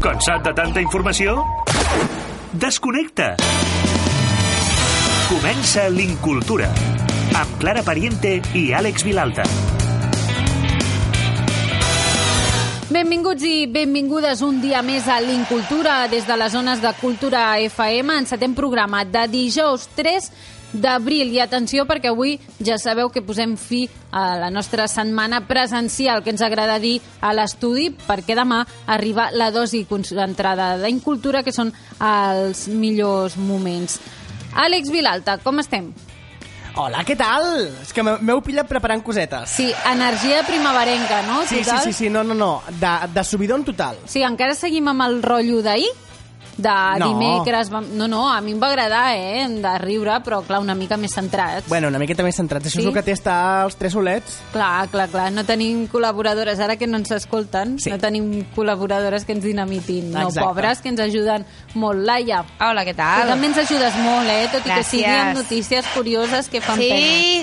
Cansat de tanta informació? Desconnecta! Comença l'Incultura amb Clara Pariente i Àlex Vilalta. Benvinguts i benvingudes un dia més a l'Incultura des de les zones de Cultura FM. Encetem programa de dijous 3 d'abril. I atenció perquè avui ja sabeu que posem fi a la nostra setmana presencial que ens agrada dir a l'estudi perquè demà arriba la dosi concentrada d'Incultura que són els millors moments. Àlex Vilalta, com estem? Hola, què tal? És que m'he- m'heu pillat preparant cosetes. Sí, energia primaverenca, no? sí, sí, Total? sí, sí, no, no, no, de, de subidon total. Sí, encara seguim amb el rotllo d'ahir? De No. dimecres... Vam... No, no, a mi em va agradar, eh? De riure, però, clar, una mica més centrats. Bueno, una miqueta més centrats. Això Sí? és el que té estar els tres solets. Clar, clar, clar. No tenim col·laboradores, ara que no ens escolten, Sí. no tenim col·laboradores que ens dinamitin. No, Exacte. pobres, que ens ajuden molt. Laia, Hola, què tu tal? també ens ajudes molt, eh? Tot i que Gràcies. sigui amb notícies curioses que fan pena. Sí,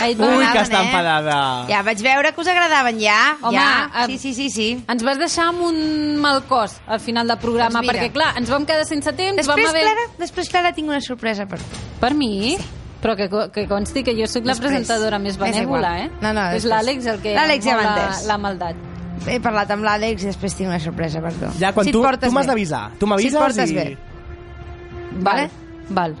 Ui, que està eh? enfadada. ja vaig veure que us agradaven ja. Home, ja. eh, Sí, sí, sí, sí. Ens vas deixar amb un mal cos al final del programa, Doncs mira. perquè, clar, ens vam quedar sense temps, Després, vam haver... Clara, després, Clara, tinc una sorpresa per tu. Per mi? Però que, que consti que jo sóc la Després. presentadora més És benèvola, eh? No, no, És després. l'Àlex el que L'Àlex ja m'ha la, entès. la maldat. He parlat amb l'Àlex i després tinc una sorpresa per tu. Ja, quan si et tu, portes tu m'has d'avisar. Tu Si m'avises et portes i... bé. Vale? Val.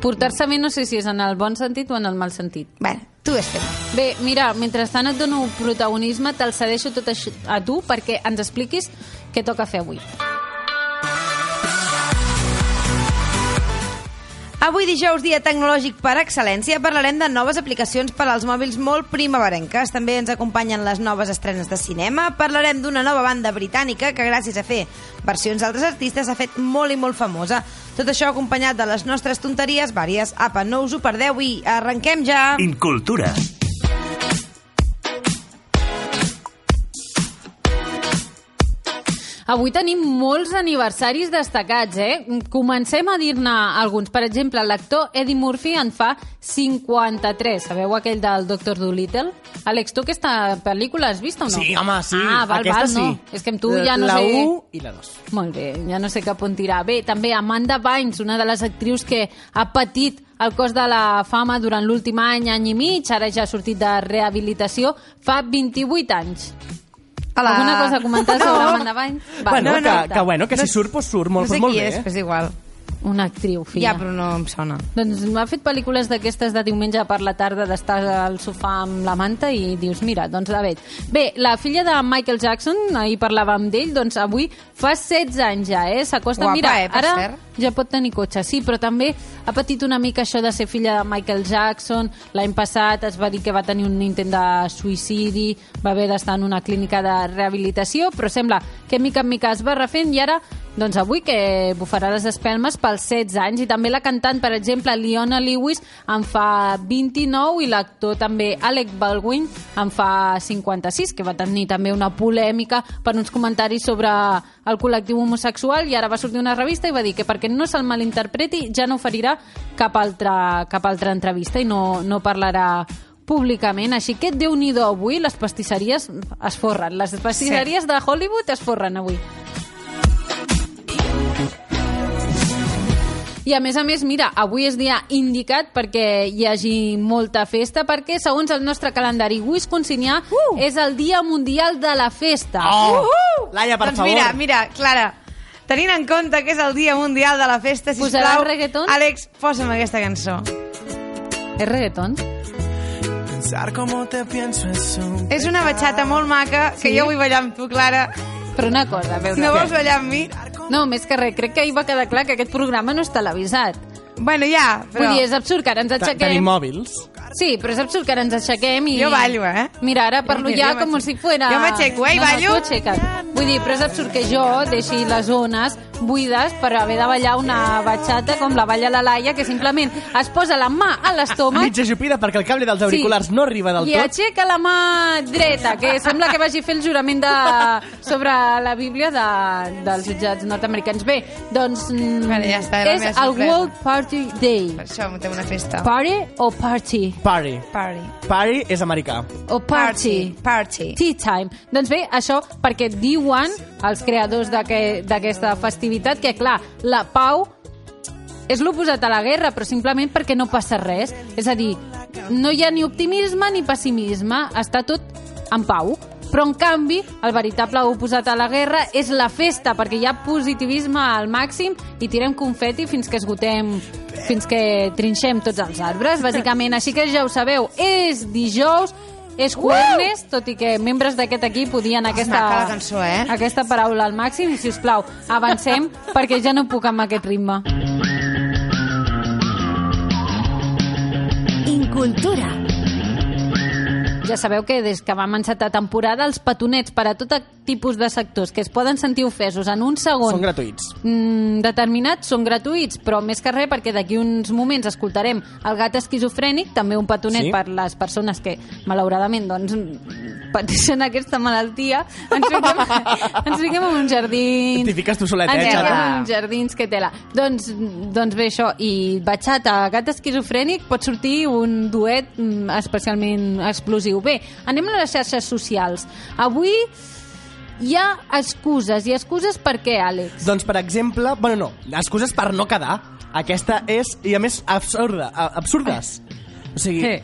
Portar-se bé no sé si és en el bon sentit o en el mal sentit. Bueno, tu ves fent. Bé, mira, mentrestant et dono protagonisme, te'l cedeixo tot això a tu perquè ens expliquis què toca fer avui. Avui dijous, dia tecnològic per excel·lència, parlarem de noves aplicacions per als mòbils molt primaverenques. També ens acompanyen les noves estrenes de cinema. Parlarem d'una nova banda britànica que gràcies a fer versions d'altres artistes s'ha fet molt i molt famosa. Tot això acompanyat de les nostres tonteries vàries. Apa, no us ho perdeu i arrenquem ja! Incultura. Avui tenim molts aniversaris destacats, eh? Comencem a dir-ne alguns. Per exemple, l'actor Eddie Murphy en fa 53. Sabeu aquell del Doctor Dolittle? Àlex, tu aquesta pel·lícula has vist o no? Sí, home, sí. Ah, val, Aquesta val, no. sí. És que amb tu ja no la sé... La 1 i la 2. Molt bé, ja no sé cap on tirar. Bé, també Amanda Bynes, una de les actrius que ha patit el cos de la fama durant l'últim any, any i mig, ara ja ha sortit de rehabilitació, fa 28 anys. Hola. Alguna cosa a comentar sobre No. Amanda Bynes? Va, bueno, no, que, no, que, bueno, que No si surt, doncs surt molt, no sé molt qui bé. és, però és igual. Una actriu, filla. Ja, però no em sona. Doncs m'ha fet pel·lícules d'aquestes de diumenge per la tarda d'estar al sofà amb la manta i dius, mira, doncs la veig. Bé, la filla de Michael Jackson, ahir parlàvem d'ell, doncs avui fa 16 anys ja, eh? S'acosta, mira, eh, per ara cert. Ja pot tenir cotxe, sí, però també ha patit una mica això de ser filla de Michael Jackson. L'any passat es va dir que va tenir un intent de suïcidi, va haver d'estar en una clínica de rehabilitació, però sembla que mica en mica es va refent i ara doncs avui que bufarà les espelmes pels 16 anys i també la cantant, per exemple, Leona Lewis en fa 29 i l'actor també Alec Baldwin en fa 56, que va tenir també una polèmica per uns comentaris sobre el col·lectiu homosexual i ara va sortir una revista i va dir que perquè no se'l malinterpreti ja no oferirà cap altra, cap altra entrevista i no, no parlarà públicament, així que déu nhi avui les pastisseries es forren, les pastisseries sí. de Hollywood es forren avui. I a més a més, mira, avui és dia indicat perquè hi hagi molta festa, perquè segons el nostre calendari wisconsinià uh! és el Dia Mundial de la Festa. Oh! Laia, per doncs favor. mira, mira, Clara, tenint en compte que és el Dia Mundial de la Festa, sisplau, reggaeton? Àlex, posa'm aquesta cançó. És reggaeton? Pensar cómo te pienso es un És una batxata molt maca, que Sí? jo vull ballar amb tu, Clara. Però una cosa, a veure... No vols ballar amb mi? No, més que res, crec que ahir va quedar clar que aquest programa no és televisat. Bueno, ja, però... Vull dir, és absurd que ara ens aixequem... Tenim mòbils. Sí, però és absurd que ara ens aixequem i... Jo ballo, eh? Mira, ara parlo Jo- ja jo com si fuera... Jo m'aixeco, eh, i no, ballo. No, tu aixeca't. Vull dir, però és absurd que jo deixi les zones buides per haver de ballar una batxata com la balla la Laia, que simplement es posa la mà a l'estómac Mitja jupida perquè el cable dels auriculars no arriba del i tot. aixeca la mà dreta, que sembla que vagi a fer el jurament de, sobre la Bíblia de, dels jutjats nord-americans. Bé, doncs mm, Vale, ja està, és el sorpresa. World Party Day. Per això muntem una festa. Party o party? Party. Party. Party és americà. O party? Party. Tea time. Doncs bé, això perquè diuen els creadors d'aquest- d'aquesta festivitat que, clar, la pau és l'oposat a la guerra, però simplement perquè no passa res. És a dir, no hi ha ni optimisme ni pessimisme, està tot en pau. Però, en canvi, el veritable oposat a la guerra és la festa, perquè hi ha positivisme al màxim i tirem confeti fins que esgotem, fins que trinxem tots els arbres, bàsicament. Així que ja ho sabeu, és dijous, és jueves, tot i que membres d'aquest equip podien aquesta, cançó, eh? aquesta paraula al màxim. I, si us plau, avancem, perquè ja no puc amb aquest ritme. Incultura. Ja sabeu que des que vam encetar temporada, els petonets per a tot tipus de sectors que es poden sentir ofesos en un segon Són gratuïts. mm, determinats són gratuïts, però més que res perquè d'aquí uns moments escoltarem el gat esquizofrènic, també un petonet Sí. per les persones que malauradament doncs, pateixen aquesta malaltia. Ens fiquem, ens fiquem en un jardí... T'hi fiques tu solet, eh, Ens en uns jardins que tela. Doncs, doncs bé, això, i batxata, gat esquizofrènic, pot sortir un duet mm, especialment explosiu. Bé, anem a les xarxes socials. Avui hi ha excuses. I excuses per què, Àlex? Doncs, per exemple, bueno, no, excuses per no quedar. Aquesta és, i a més, absurda, a- absurdes. O sigui, Eh.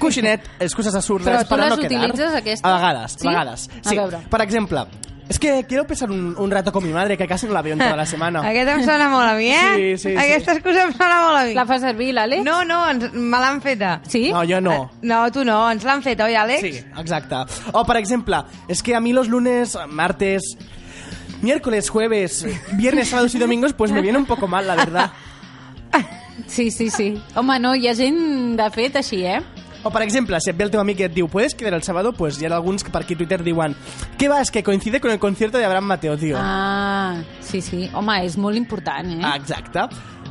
coixinet, excuses absurdes Però tu per a no les quedar. utilitzes, aquestes? A vegades, Sí? a vegades. A Sí. veure. Per exemple, es que quiero pasar un, un rato con mi madre, que casi no la veo en toda la semana. Aquest em sona molt a mi, eh? Sí, sí, sí. Aquesta excusa em sona molt a mi. La fa servir, l'Àlex? No, no, ens, me l'han feta. Sí? No, yo no. No, tu no, ens l'han fet, oi, Àlex? Sí, exacte. O, per exemple, es que a mí los lunes, martes, miércoles, jueves, viernes, sábados y domingos, pues me viene un poco mal, la verdad. Sí, sí, sí. Home, no, hi ha gent, de fet, així, eh? O, per exemple, si et ve el teu amic i et diu ¿puedes quedar el sábado? Pues hi ha alguns que per aquí Twitter diuen ¿qué va? Es que coincide con el concierto de Abraham Mateo, tío. Ah, sí, sí. Home, és molt important, eh? Ah, exacte.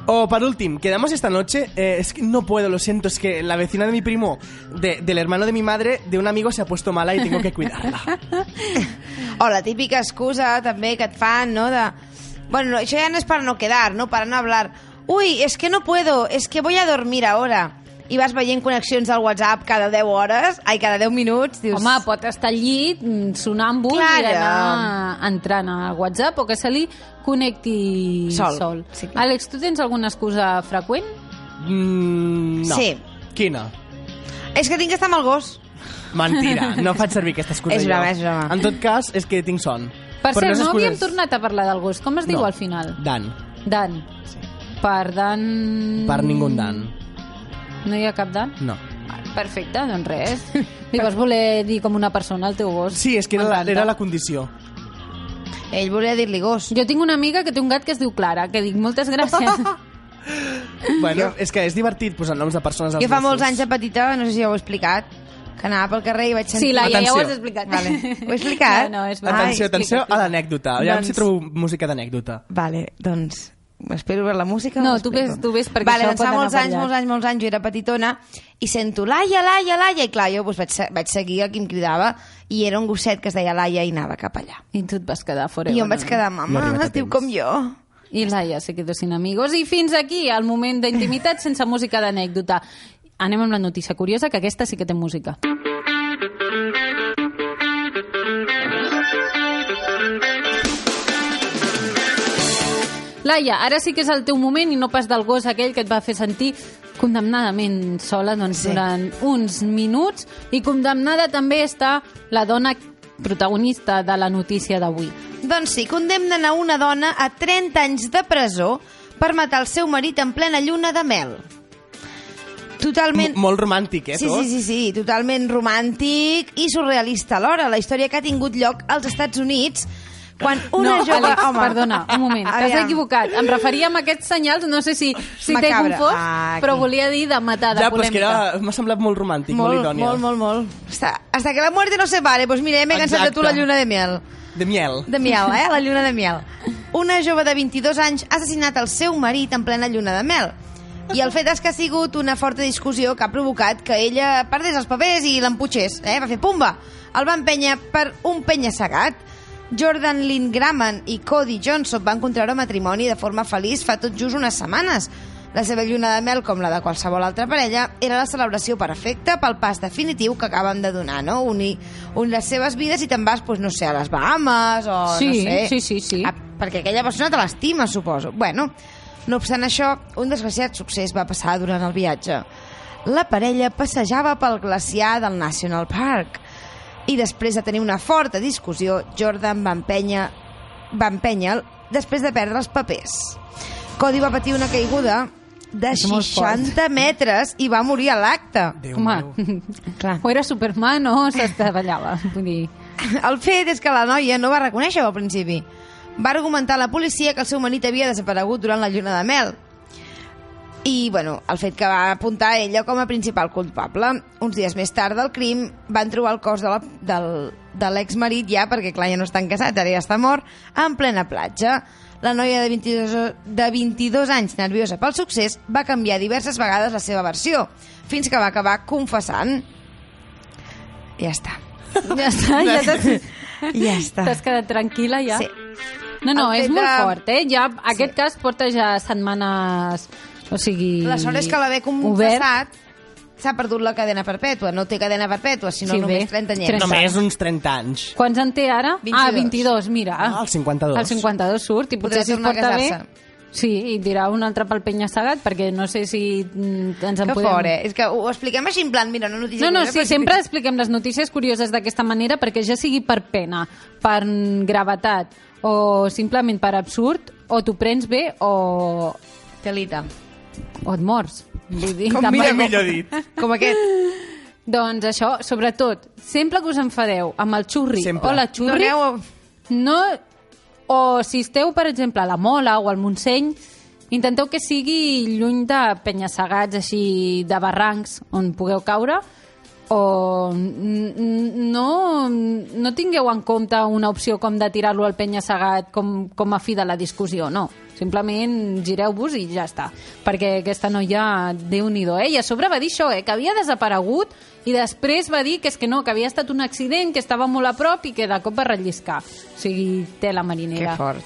O, por últim, quedamos esta noche. Eh, es que no puedo, lo siento. Es que la vecina de mi primo, de- del hermano de mi madre, de un amigo se ha puesto mala y tengo que cuidarla. O la típica excusa també que et fan, no? De... Bueno, això ja no és para no quedar, no? Para no hablar. Uy, es que no puedo, es que voy a dormir ahora. I vas veient connexions al WhatsApp cada 10 hores, ai, cada 10 minuts, dius... Home, pot estar al llit, sonàmbul, Claro. i anar entrant a WhatsApp o que se li connecti Sol. sol. Sí. Àlex, tu tens alguna excusa freqüent? Mm, no. Sí. Quina? És que tinc que estar amb el gos. Mentira, no faig servir aquesta excusa És jo. broma, és broma. En tot cas, és que tinc son. Per Però cert, no, és havíem tornat a parlar del gos. Com es diu No. al final? Dan. Dan. Per Dan... Per ningú Dan. No hi ha cap Dan? No. Perfecte, doncs res. Li vas voler dir com una persona al teu gos. Sí, és que era la, era la condició. Ell volia dir-li gos. Jo tinc una amiga que té un gat que es diu Clara, que dic moltes gràcies. Bueno, és que és divertit posar noms de persones als Jo fa gossos. molts anys de petita, no sé si ja ho he explicat, que anava pel carrer i vaig sentir... Sí, Laia, ja ho has explicat. Vale. Ho he explicat? No, no, és Atenció, Ai, atenció explica, a l'anècdota. Ja Doncs- si trobo música d'anècdota. Vale, doncs... M'espero veure la música? No, tu ves- tu ves, perquè vale, això doncs pot fa anar molts anys, molts anys, molts anys, jo era petitona, i sento Laia, Laia, Laia, i clar, jo doncs, vaig, vaig seguir el que em cridava, i era un gosset que es deia Laia i anava cap allà. I tu et vas quedar fora. I jo em vaig quedar, No mama, a es diu com jo. I Laia se quedó sin amigos. I fins aquí el moment d'intimitat sense música d'anècdota. Anem amb la notícia curiosa, que aquesta sí que té música. Laia, ara sí que és el teu moment i no pas del gos aquell que et va fer sentir condemnadament sola doncs, Sí. durant uns minuts i condemnada també està la dona protagonista de la notícia d'avui. Doncs sí, condemnen a una dona a 30 anys de presó per matar el seu marit en plena lluna de mel. Totalment... M molt romàntic, eh, Sí, tot? sí, sí, sí, totalment romàntic i surrealista alhora. La història que ha tingut lloc als Estats Units quan una no, jove... Àlex, home, perdona, un moment, t'has equivocat. Em referia a aquests senyals, no sé si, si t'he confós, Ah, però volia dir de matar, de Ja, però és que polèmica. era- m'ha semblat molt romàntic, molt, Molt, idònia. molt, molt, molt. Hasta, hasta que la muerte no se pare. Pues mira, m'he cansat de tu la lluna de miel. De miel. De miel, eh? La lluna de miel. Una jove de 22 anys ha assassinat el seu marit en plena lluna de mel. I el fet és que ha sigut una forta discussió que ha provocat que ella perdés els papers i l'emputxés. Eh? Va fer pumba! El va empènyer per un penya-segat. Jordan Lynn Graham i Cody Johnson van contraure matrimoni de forma feliç fa tot just unes setmanes. La seva lluna de mel, com la de qualsevol altra parella, era la celebració perfecta pel pas definitiu que acaben de donar, no? Unir, unir les seves vides i te'n vas, pues, no sé, a les Bahamas o Sí, no sé... sí, sí, sí. A, perquè aquella persona te l'estima, suposo. Bueno, no obstant això, un desgraciat succés va passar durant el viatge. La parella passejava pel glaciar del National Park i després de tenir una forta discussió, Jordan va empènyer, va empènyer després de perdre els papers. Cody va patir una caiguda de És molt fort. 60 metres i va morir a l'acte. Home. Clar. o era Superman o s'estavellava. Vull dir... El fet és que la noia no va reconèixer al principi. Va argumentar a la policia que el seu marit havia desaparegut durant la lluna de mel. I, bueno, el fet que va apuntar ella com a principal culpable. Uns dies més tard del crim van trobar el cos de la- del- de l'exmarit ja, perquè clar, ja no estan casats, ara ja està mort, en plena platja. La noia de 22, de 22 anys, nerviosa pel succés, va canviar diverses vegades la seva versió, fins que va acabar confessant. Ja està. Ja està, ja t'has... Ja està. T'has quedat tranquil·la ja? Sí. No, no, El és molt de- fort, eh? Ja, aquest cas porta ja setmanes... O sigui... La sort és que l'haver confessat s'ha perdut la cadena perpètua. No té cadena perpètua, sinó Sí, només bé. 30 anyets. Trenta. Només uns 30 anys. Quants en té ara? 22. Ah, 22, mira. Ah, el 52. El 52 surt i potser si es porta bé... Sí, i dirà un altre pel penya-segat, perquè no sé si mm, ens en Que podem... fort, eh? És que ho expliquem així en plan, mira, una notícia... No, no, sí, sempre expliquem les notícies curioses d'aquesta manera perquè ja sigui per pena, per gravetat o simplement per absurd, o t'ho prens bé o, Telita. O et mors. Vull dir, Com mira, millor dit. Com aquest. Doncs això, sobretot, sempre que us enfadeu amb el xurri Sempre. o la xurri, a... no, o si esteu, per exemple, a la Mola o al Montseny, intenteu que sigui lluny de penya-segats així de barrancs on pugueu caure o no, no tingueu en compte una opció com de tirar-lo al penya-segat com, com a fi de la discussió, no. Simplement gireu-vos i ja està. Perquè aquesta noia, déu nhi eh? I a sobre va dir això, eh? que havia desaparegut i després va dir que és que no, que havia estat un accident, que estava molt a prop i que de cop va relliscar. O sigui, té la Que marinera. fort.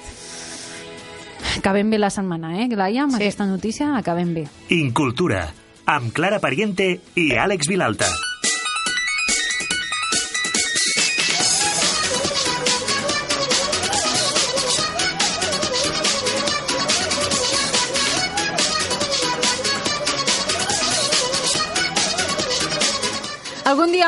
Acabem bé la setmana, eh, Laia? Amb Sí. aquesta notícia acabem bé. Incultura, amb Clara Pariente i Àlex Vilalta.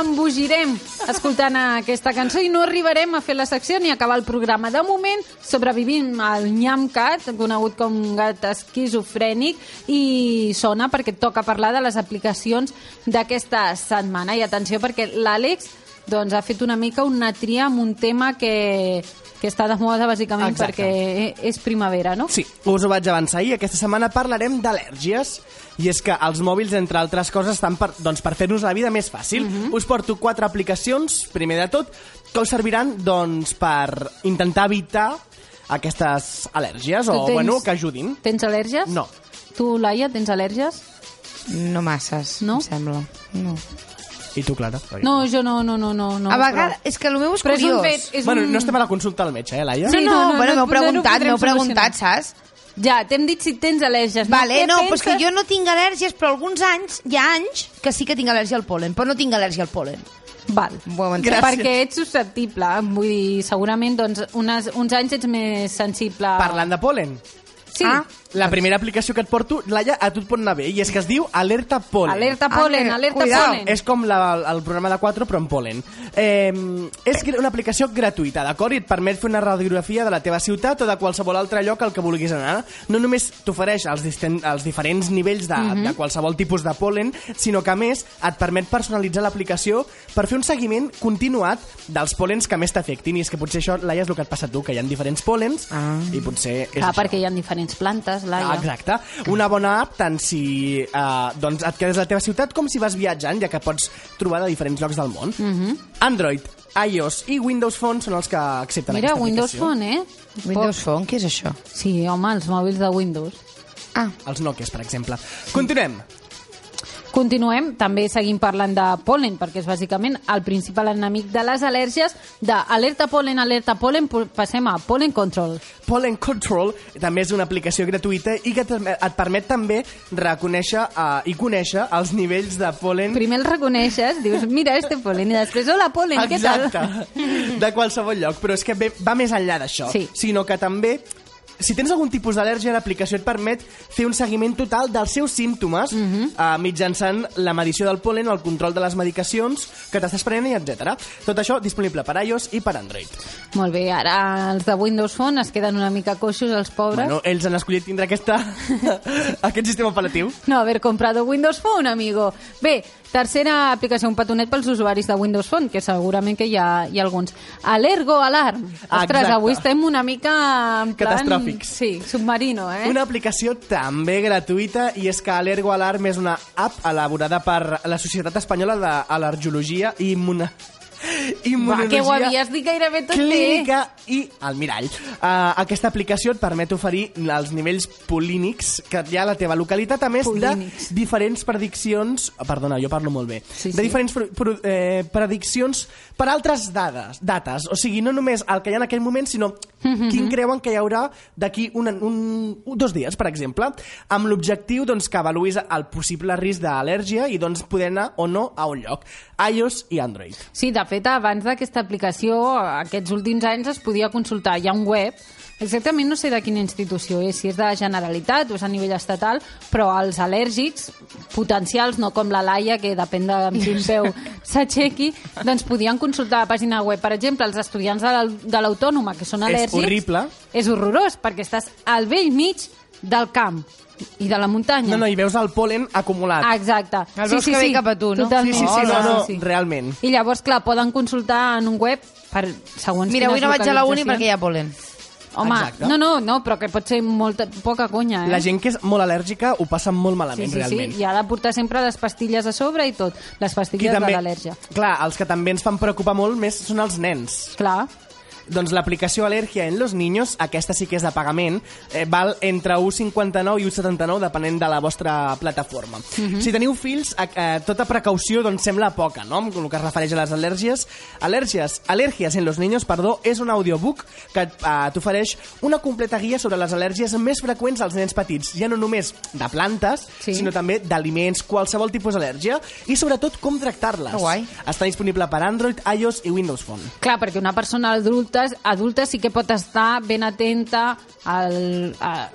Embogirem escoltant aquesta cançó i no arribarem a fer la secció ni a acabar el programa. De moment, sobrevivim al Nyamcat, conegut com gat esquizofrènic, i sona perquè toca parlar de les aplicacions d'aquesta setmana. I atenció, perquè l'Àlex doncs, ha fet una mica una tria amb un tema que, que està de moda, bàsicament, Exacte. perquè és primavera, no? Sí, us ho vaig avançar ahir. Aquesta setmana parlarem d'al·lèrgies i és que els mòbils, entre altres coses, estan per, doncs, per fer-nos la vida més fàcil. Us porto quatre aplicacions, primer de tot, que us serviran doncs, per intentar evitar aquestes al·lèrgies o, Tu tens- bueno, que ajudin. Tens al·lèrgies? No. Tu, Laia, tens al·lèrgies? No masses, No? em sembla. No. I tu, Clara? No, jo no, no, no, no. no a vegades, però- és que el meu és Però és curiós. un fet... És Bueno, un... no estem a la consulta al metge, eh, Laia? No, Sí, no, no, no, bueno, no, m'heu no ho preguntat, podrem m'heu preguntat, saps? Ja, t'hem dit si tens al·lèrgies. Vale, no, però és que penses? jo no tinc al·lèrgies, però alguns anys, hi ha anys, que sí que tinc al·lèrgia al polen, però no tinc al·lèrgia al polen. Val. Entès? Perquè ets susceptible. Vull dir, segurament doncs, unes, uns anys ets més sensible... Parlant de polen. Sí. Ah, La primera aplicació que et porto, Laia, a tu et pot anar bé, i és que es diu Alerta Polen. Alerta polen, Ah, alerta cuidao. polen. És com la, el programa de 4, però en polen. Eh, és una aplicació gratuïta, d'acord? I et permet fer una radiografia de la teva ciutat o de qualsevol altre lloc al que vulguis anar. No només t'ofereix els, els diferents nivells de, de qualsevol tipus de polen, sinó que, a més, et permet personalitzar l'aplicació per fer un seguiment continuat dels polens que més t'afectin. I és que potser això, Laia, és el que et passa a tu, que hi ha diferents polens, Ah. i potser és Clar, això. perquè hi ha diferents plantes, dades, Laia. Ah, exacte. Una bona app tant si eh, doncs et quedes a la teva ciutat com si vas viatjant, ja que pots trobar de diferents llocs del món. Mhm. Android, iOS i Windows Phone són els que accepten Mira, aquesta Windows aplicació. Phone, eh? Windows Phone, què és això? Sí, home, els mòbils de Windows. Ah, Els Nokias, per exemple. Continuem. Continuem, també seguim parlant de polen, perquè és bàsicament el principal enemic de les al·lèrgies. D'alerta polen, alerta polen, passem a pollen control. Pollen Control també és una aplicació gratuïta i que et permet també reconèixer uh, i conèixer els nivells de polen Primer el reconeixes, dius, mira este polen, i després, hola polen, què tal? Exacte, de qualsevol lloc, però és que ve, va més enllà d'això, Sí. sinó que també si tens algun tipus d'al·lèrgia, l'aplicació et permet fer un seguiment total dels seus símptomes Mhm. -huh. uh, mitjançant la medició del polen, el control de les medicacions que t'estàs prenent, etc. Tot això disponible per iOS i per Android. Molt bé, ara els de Windows Phone es queden una mica coixos, els pobres. Bueno, ells han escollit tindre aquesta, aquest sistema operatiu. No haver comprado Windows Phone, amigo. Bé, tercera aplicació, un petonet pels usuaris de Windows Phone, que segurament que hi ha, hi ha alguns. Alergo Alarm. Ostres, exacte. avui estem una mica en plan... Catastròfics. Sí, submarino, eh? Una aplicació també gratuïta i és que Alergo Alarm és una app elaborada per la Societat Espanyola d'Al·lergologia i Immuna... Va, Immunologia que ho havies dit gairebé tot clínica i el mirall. Uh, aquesta aplicació et permet oferir els nivells polínics que hi ha a la teva localitat, a més Polínics. de diferents prediccions... Perdona, jo parlo molt bé. Sí, de sí. diferents pro, pro, eh, prediccions per altres dades, dates. O sigui, no només el que hi ha en aquell moment, sinó Mhm. quin creuen que hi haurà d'aquí un, un, un, dos dies, per exemple, amb l'objectiu doncs, que avaluïs el possible risc d'al·lèrgia i doncs, poder anar o no a un lloc. iOS i Android. Sí, de fet, abans d'aquesta aplicació, aquests últims anys es podia consultar. Hi ha un web, exactament no sé de quina institució és, si és de la Generalitat o és a nivell estatal, però els al·lèrgics potencials, no com la Laia, que depèn de amb quin peu s'aixequi, doncs podien consultar la pàgina web. Per exemple, els estudiants de l'au- de l'Autònoma, que són És al·lèrgics... horrible. És horrorós, perquè estàs al vell mig del camp i de la muntanya. No, no, i veus el polen acumulat. Exacte. El veus que ve cap a tu, no? Totalment. sí, sí, sí, no, no, sí, sí. realment. I llavors, clar, poden consultar en un web per segons Mira, avui no vaig a la uni perquè hi ha polen. Home, Exacte. no, no, no, però que pot ser molta, poca conya, eh? La gent que és molt al·lèrgica ho passa molt Sí, malament, sí, realment. sí, i ha de portar sempre les pastilles a sobre i tot, les pastilles de l'al·lèrgia. Clar, els que també ens fan preocupar molt més són els nens. Clar, Doncs l'aplicació Alergia en los niños, aquesta sí que és de pagament, eh, val entre 1,59 i 1,79 depenent de la vostra plataforma. Mhm. Si teniu fills, eh, tota precaució doncs sembla poca, no? Amb el que es refereix a les al·lèrgies. Al·lèrgies, Alergias en los niños, perdó, és un audiobook que eh, t'ofereix una completa guia sobre les al·lèrgies més freqüents als nens petits, ja no només de plantes, Sí. sinó també d'aliments, qualsevol tipus d'al·lèrgia, i sobretot com tractar-les. Guai. Està disponible per Android, iOS i Windows Phone. clar, perquè una persona adulta, adulta sí que pot estar ben atenta al, a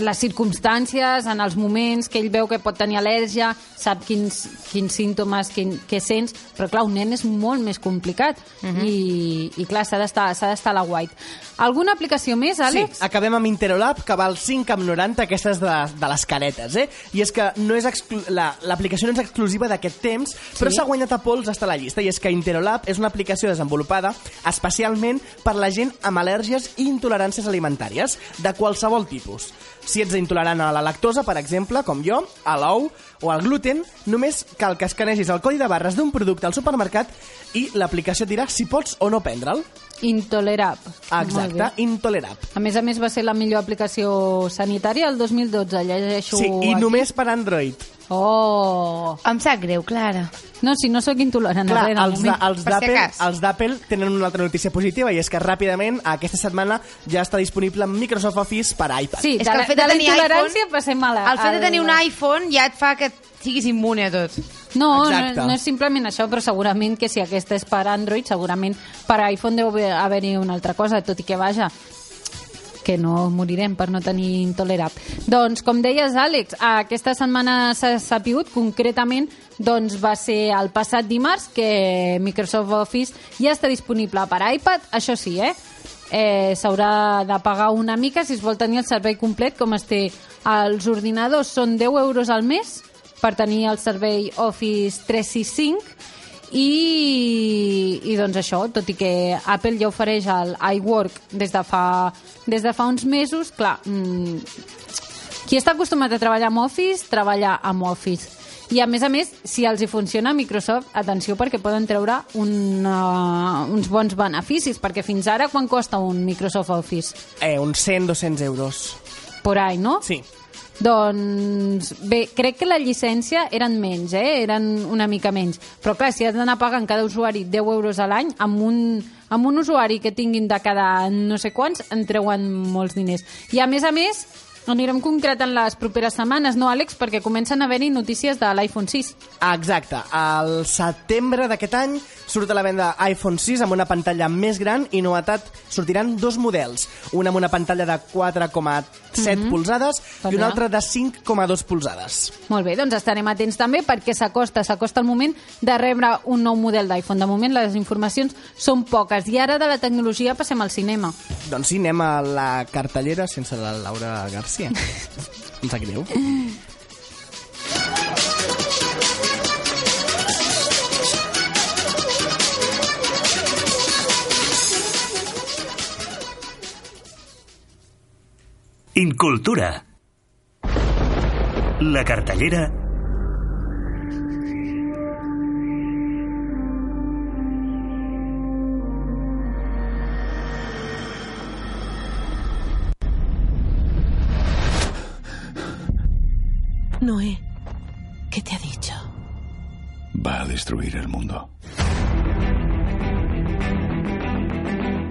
les circumstàncies, en els moments que ell veu que pot tenir al·lèrgia, sap quins, quins símptomes, quin, què sents, però clar, un nen és molt més complicat i, i clar, s'ha d'estar a la white. Alguna aplicació més, Àlex? Sí, acabem amb Interolab, que val 5,90, aquestes de, de les caretes, eh? I és que no és exclu- la- l'aplicació no és exclusiva d'aquest temps, però s'ha guanyat a pols estar a la llista, i és que Interolab és una aplicació desenvolupada especialment per la gent amb al·lèrgies i intoleràncies alimentàries, de qualsevol tipus. Si ets intolerant a la lactosa, per exemple, com jo, a l'ou o al gluten, només cal que escanegis el codi de barres d'un producte al supermercat i l'aplicació et dirà si pots o no prendre'l. Intolerab. Molt Exacte, bé. Intolerab. A més a més, va ser la millor aplicació sanitària el 2012. Llegeixo Sí, i aquí. només per Android. Oh! Em sap greu, Clara. No, si no sóc intolerant a Clar, res, els, de, els si d'Apple acas. els d'Apple tenen una altra notícia positiva i és que ràpidament aquesta setmana ja està disponible en Microsoft Office per iPad. Sí, És de, que el fet de de la tenir intolerància iPhone- passem a la... El fet de tenir un iPhone ja et fa que siguis immune a tot. No, no, Exacte. no és simplement això, però segurament que si aquesta és per Android, segurament per iPhone deu haver- haver-hi una altra cosa, tot i que vaja, que no morirem per no tenir intolerab. Doncs, com deies, Àlex, aquesta setmana s'ha sapigut, concretament, doncs va ser el passat dimarts que Microsoft Office ja està disponible per iPad, això sí, eh? eh s'haurà de pagar una mica si es vol tenir el servei complet, com es té als ordinadors. Són 10 euros al mes per tenir el servei Office 365 i, i doncs això, tot i que Apple ja ofereix el iWork des de fa, des de fa uns mesos, clar, mm, Qui està acostumat a treballar amb Office, treballa amb Office. I a més a més, si els hi funciona Microsoft, atenció perquè poden treure un, uh, uns bons beneficis, perquè fins ara quan costa un Microsoft Office? Eh, uns 100-200 euros. Por ahí, no? Sí. Doncs bé, crec que la llicència eren menys, eh? eren una mica menys. Però clar, si has d'anar pagant cada usuari 10 euros a l'any, amb, un, amb un usuari que tinguin de cada no sé quants, en treuen molts diners. I a més a més, anirem concretant les properes setmanes, no, Àlex? Perquè comencen a haver-hi notícies de l'iPhone 6. Ah, Exacte. Al setembre d'aquest any surt a la venda iPhone 6 amb una pantalla més gran i novetat sortiran dos models. Un amb una pantalla de 4,7 polzades i un altre de 5,2 polzades. Molt bé, doncs estarem atents també perquè s'acosta, s'acosta el moment de rebre un nou model d'iPhone. De moment les informacions són poques i ara de la tecnologia passem al cinema. Doncs sí, anem a la cartellera sense la Laura Garcia. em sap greu. Incultura. La cartellera Noé, ¿qué te ha dicho? Va a destruir el mundo.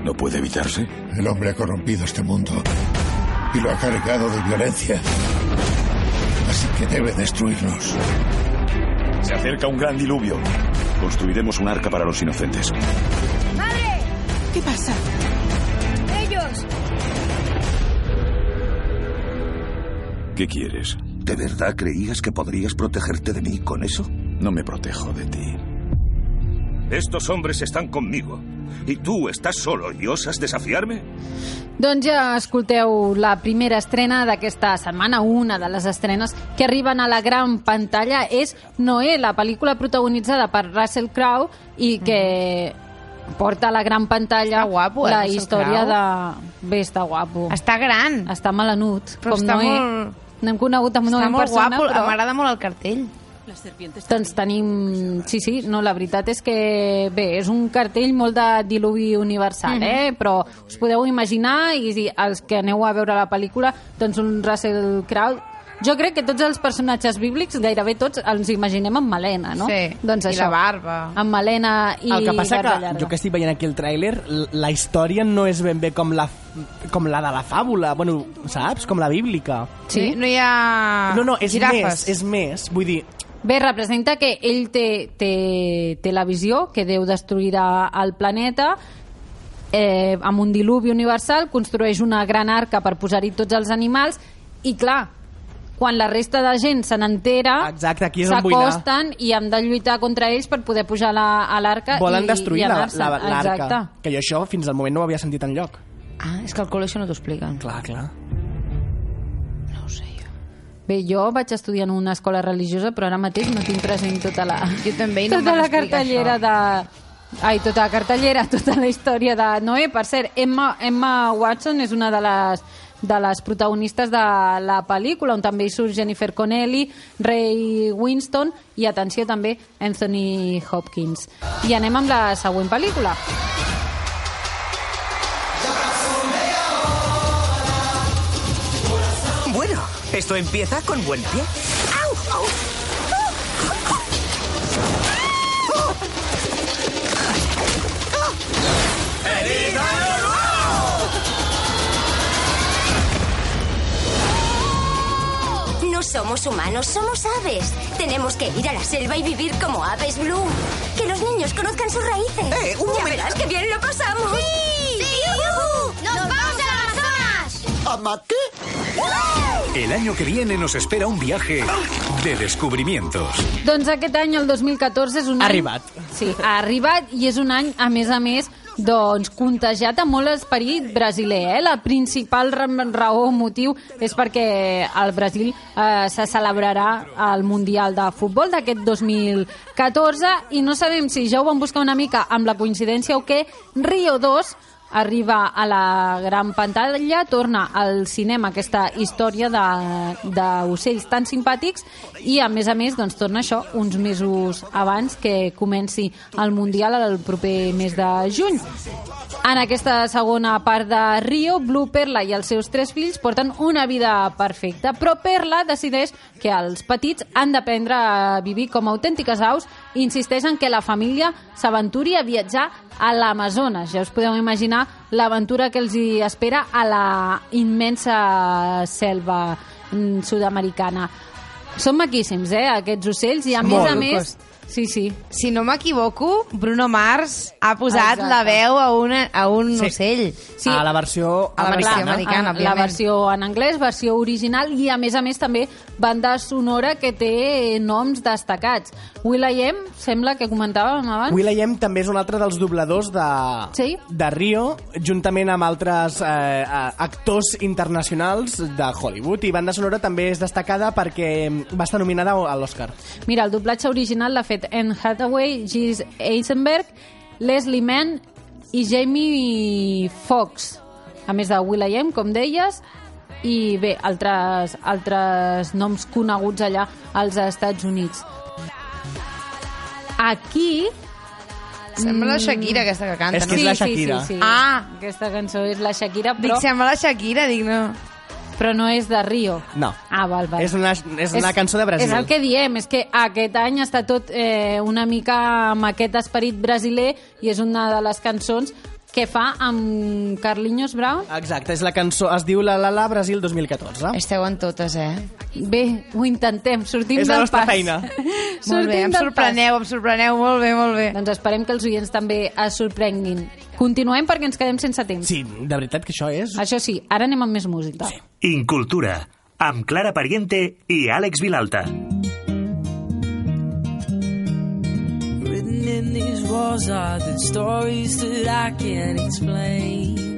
¿No puede evitarse? El hombre ha corrompido este mundo y lo ha cargado de violencia. Así que debe destruirnos. Se acerca un gran diluvio. Construiremos un arca para los inocentes. ¡Madre! ¿Qué pasa? ¡Ellos! ¿Qué quieres? ¿De verdad creías que podrías protegerte de mí con eso? No me protejo de ti. Estos hombres están conmigo. ¿Y tú estás solo y osas desafiarme? Doncs ja escolteu la primera estrena d'aquesta setmana, una de les estrenes que arriben a la gran pantalla és Noé, la pel·lícula protagonitzada per Russell Crowe i que porta a la gran pantalla Està guapo, eh, la història Crowe? de... Bé, està guapo. Està gran. Està melanut, Però com està Noé. molt- N'hem conegut amb Noé Està molt persona, guapo. però... M'agrada molt el cartell. Las serpientes. Doncs tenim... Sí, sí, no, la veritat és que, bé, és un cartell molt de diluvi universal, eh? Però us podeu imaginar, i si els que aneu a veure la pel·lícula, doncs un Russell Crowe... Jo crec que tots els personatges bíblics, gairebé tots, els imaginem amb melena, no? Sí, doncs i això, la barba. Amb melena i el que passa que llarga. jo que estic veient aquí el tràiler, la història no és ben bé com la, com la de la fàbula, bueno, saps? Com la bíblica. Sí? No hi ha No, no, és girafes. més, és més. Vull dir, Bé, representa que ell té, té, té la visió que Déu destruirà el planeta eh, amb un diluvi universal, construeix una gran arca per posar-hi tots els animals i, clar, quan la resta de gent se n'entera, s'acosten i hem de lluitar contra ells per poder pujar la, a l'arca volen i, destruir i la- anar-se'n. la- l'arca. Exacte. Que jo això fins al moment no ho havia sentit en lloc. Ah, és que al col·le això no t'ho expliquen. Clar, clar. No ho sé jo. Bé, jo vaig estudiar en una escola religiosa, però ara mateix no tinc present tota la, Jo també, i no tota la cartellera això. de... Ai, tota la cartellera, tota la història de Noé. Per cert, Emma, Emma Watson és una de les de les protagonistes de la pel·lícula, on també hi surt Jennifer Connelly, Ray Winston i, atenció, també Anthony Hopkins. I anem amb la següent pel·lícula. Bueno, esto empieza con buen pie. ¡Au! ¡Au! Somos humanos, somos aves. Tenemos que ir a la selva y vivir como aves blue. Que los niños conozcan sus raíces. Eh, un ya momento. verás que bien lo pasamos. ¡Sí! ¡Nos vamos a Amazonas! El año que viene nos espera un viaje de descubrimientos. Doncs aquest any, el 2014, és un Ha any... arribat. Sí, ha arribat i és un any, a més a més, doncs, contagiat amb molt esperit brasiler. Eh? La principal ra- raó, motiu, és perquè al Brasil eh, se celebrarà el Mundial de Futbol d'aquest 2014 i no sabem si ja ho van buscar una mica amb la coincidència o què, Rio 2 arriba a la gran pantalla, torna al cinema aquesta història d'ocells tan simpàtics i, a més a més, doncs, torna això uns mesos abans que comenci el Mundial el proper mes de juny. En aquesta segona part de Rio, Blue, Perla i els seus tres fills porten una vida perfecta, però Perla decideix que els petits han d'aprendre a vivir com autèntiques aus i insisteix en que la família s'aventuri a viatjar a l'Amazones. Ja us podeu imaginar l'aventura que els hi espera a la immensa selva mm, sud-americana. Són maquíssims, eh, aquests ocells, i a més Molt. a més... Sí, sí. Si no m'equivoco, Bruno Mars ha posat Exacte. la veu a, una, a un Sí. ocell. Sí. A la versió A la versió americana. americana. la versió en anglès, versió original i a més a més també banda sonora que té noms destacats. Will.i.am sembla que comentàvem abans. Will.i.am també és un altre dels dobladors de, Sí? de Rio, juntament amb altres eh, eh, actors internacionals de Hollywood. I banda sonora també és destacada perquè va estar nominada a l'Oscar. Mira, el doblatge original l'ha fet Anne Hathaway, Gis Eisenberg, Leslie Mann i Jamie Foxx. A més de Will.i.am, com deies, i bé, altres, altres noms coneguts allà als Estats Units. Aquí Sembla la Mm. Shakira, aquesta que canta, És que no? és la Shakira. Sí, sí, sí. Ah. Aquesta cançó és la Shakira, Dic, però, sembla la Shakira, dic, no. Però no és de Rio. No. Ah, val, val. És una, és una cançó de Brasil. És el que diem, és que aquest any està tot eh, una mica amb aquest esperit brasiler i és una de les cançons que fa amb Carlinhos Brown. Exacte, és la cançó, es diu La La La Brasil 2014. Esteu en totes, eh? Bé, ho intentem, sortim És la del nostra pas. feina. Molt bé, em sorpreneu, em sorpreneu, molt bé, molt bé. Doncs esperem que els oients també es sorprenguin. Continuem perquè ens quedem sense temps. Sí, de veritat que això és... Això sí, ara anem amb més música. Sí. Incultura, amb Clara Pariente i Àlex Vilalta. Written these walls are the stories that I can't explain.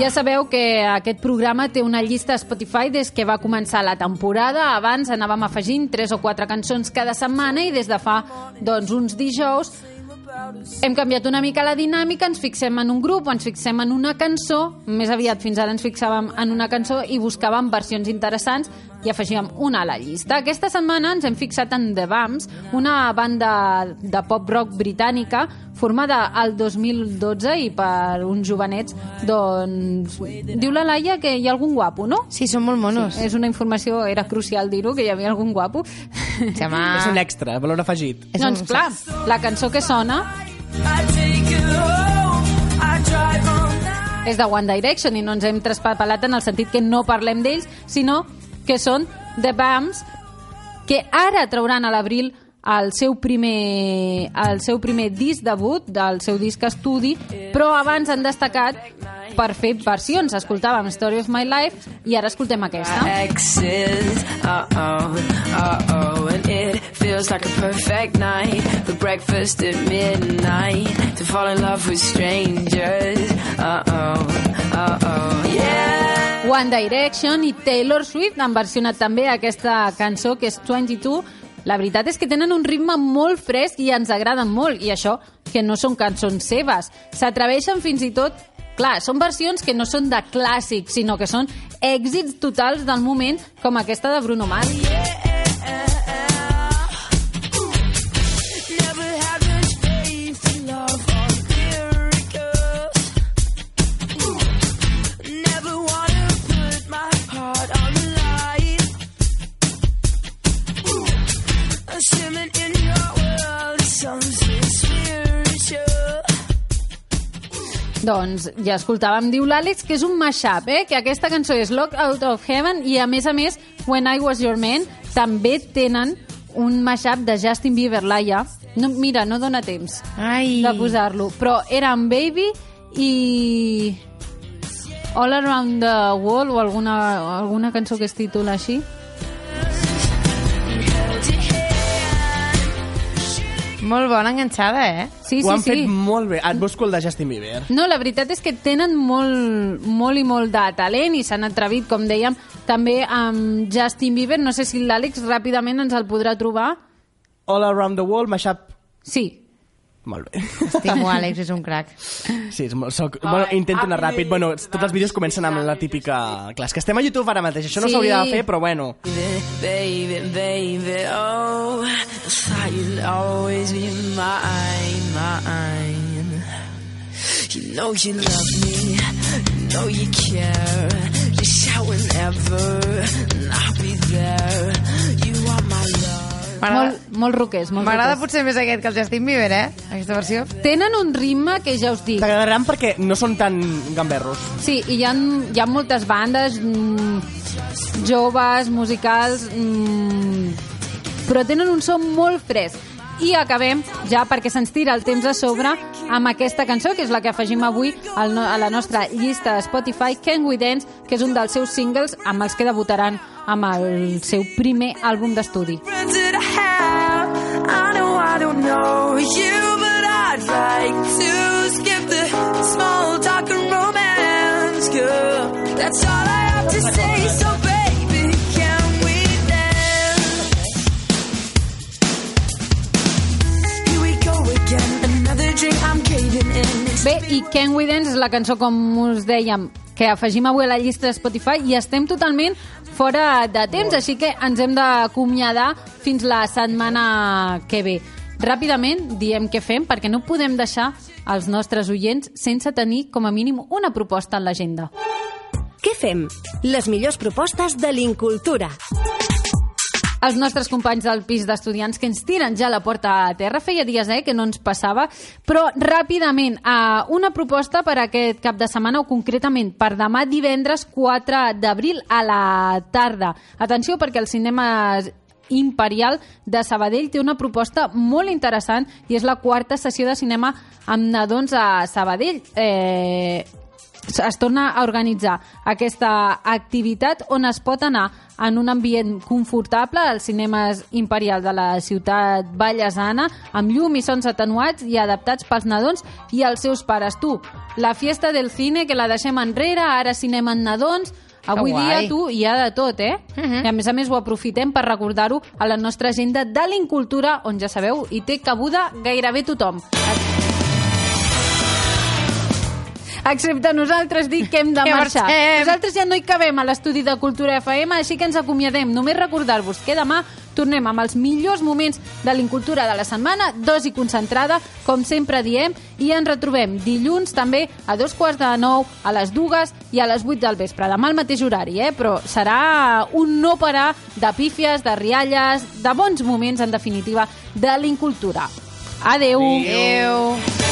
Ja sabeu que aquest programa té una llista a Spotify des que va començar la temporada. Abans anàvem afegint tres o quatre cançons cada setmana i des de fa doncs, uns dijous hem canviat una mica la dinàmica, ens fixem en un grup, ens fixem en una cançó, més aviat fins ara ens fixàvem en una cançó i buscàvem versions interessants i afegíem una a la llista. Aquesta setmana ens hem fixat en The Bams, una banda de pop-rock britànica formada al 2012 i per uns jovenets, doncs... Diu la Laia que hi ha algun guapo, no? Sí, són molt monos. Sí, és una informació, era crucial dir-ho, que hi havia algun guapo. Sí, home. És un extra, valor afegit. És doncs un- clar, la cançó que sona és de One Direction i no ens hem traspapelat en el sentit que no parlem d'ells, sinó que són The Bams, que ara trauran a l'abril el seu primer el seu primer disc debut del seu disc estudi, però abans han destacat per fer versions. Escoltàvem Story of My Life i ara escoltem aquesta. exes. Uh oh, uh oh, and it feels like a perfect night for breakfast at midnight to fall in love with strangers. Uh oh, uh oh, yeah. One Direction i Taylor Swift han versionat també aquesta cançó que és 22. La veritat és que tenen un ritme molt fresc i ens agraden molt, i això que no són cançons seves. S'atreveixen fins i tot Clar, són versions que no són de clàssics, sinó que són èxits totals del moment, com aquesta de Bruno Mars. Never Doncs ja escoltàvem, diu l'Àlex, que és un mashup, eh? que aquesta cançó és Locked Out of Heaven i a més a més When I Was Your Man també tenen un mashup de Justin Bieber, Laia. No, mira, no dona temps Ai. de posar-lo, però eren Baby i All Around the World o alguna, alguna cançó que es titula així. Molt bona enganxada, eh? Sí, Ho sí, han sí. fet molt bé. Et busco el de Justin Bieber. No, la veritat és que tenen molt, molt i molt de talent i s'han atrevit, com dèiem, també amb Justin Bieber. No sé si l'Àlex ràpidament ens el podrà trobar. All Around the World, mashup. Sí. Molt bé. Estimo, Àlex, és un crac. Sí, és molt, soc, bueno, intento anar ràpid. Bueno, tots els vídeos comencen amb la típica... Clar, és que estem a YouTube ara mateix, això no Sí. s'hauria de fer, però bueno. Baby, baby, oh, I thought you'd always be mine, mine. You know you love me, you know you care. Just shout whenever, and I'll be there. You are my love. Molt, molt roquers, molt M'agrada roquers. potser més aquest que el Justin Bieber, eh? Aquesta versió. Tenen un ritme que ja us dic. T'agradaran perquè no són tan gamberros. Sí, i hi ha, hi ha moltes bandes mm, joves, musicals, mm, però tenen un so molt fresc. I acabem, ja perquè se'ns tira el temps a sobre, amb aquesta cançó, que és la que afegim avui al no, a la nostra llista de Spotify, Can We Dance, que és un dels seus singles amb els que debutaran amb el seu primer àlbum d'estudi. I don't know you, but I'd like to skip the small talk and romance, girl. That's all I have to say. So baby, can we dance? Here we go again, another drink I'm caving in. Bé, i Can We Dance és la cançó, com us dèiem, que afegim avui a la llista de Spotify i estem totalment fora de temps, així que ens hem d'acomiadar fins la setmana que ve. Ràpidament diem què fem, perquè no podem deixar els nostres oients sense tenir com a mínim una proposta en l'agenda. Què fem? Les millors propostes de l'Incultura. els nostres companys del pis d'estudiants que ens tiren ja la porta a terra. Feia dies eh, que no ens passava, però ràpidament, eh, una proposta per aquest cap de setmana o concretament per demà divendres 4 d'abril a la tarda. Atenció perquè el cinema Imperial de Sabadell té una proposta molt interessant i és la quarta sessió de cinema amb nadons a Sabadell. Eh, es torna a organitzar aquesta activitat on es pot anar en un ambient confortable als cinemes Imperial de la ciutat ballesana amb llum i sons atenuats i adaptats pels nadons i els seus pares. Tu, la fiesta del cine que la deixem enrere, ara cinema en nadons, Avui dia, tu, hi ha de tot, eh? Uh -huh. I a més a més ho aprofitem per recordar-ho a la nostra agenda de l'Incultura, on ja sabeu, hi té cabuda gairebé tothom. Excepte nosaltres dic que hem de marxar. Nosaltres ja no hi cabem a l'estudi de Cultura FM, així que ens acomiadem. Només recordar-vos que demà tornem amb els millors moments de l'Incultura de la setmana, dosi concentrada, com sempre diem, i ens retrobem dilluns també a dos quarts de nou, a les dues i a les vuit del vespre. Demà al mateix horari, eh? però serà un no parar de pífies, de rialles, de bons moments, en definitiva, de l'Incultura. Adeu. Adeu.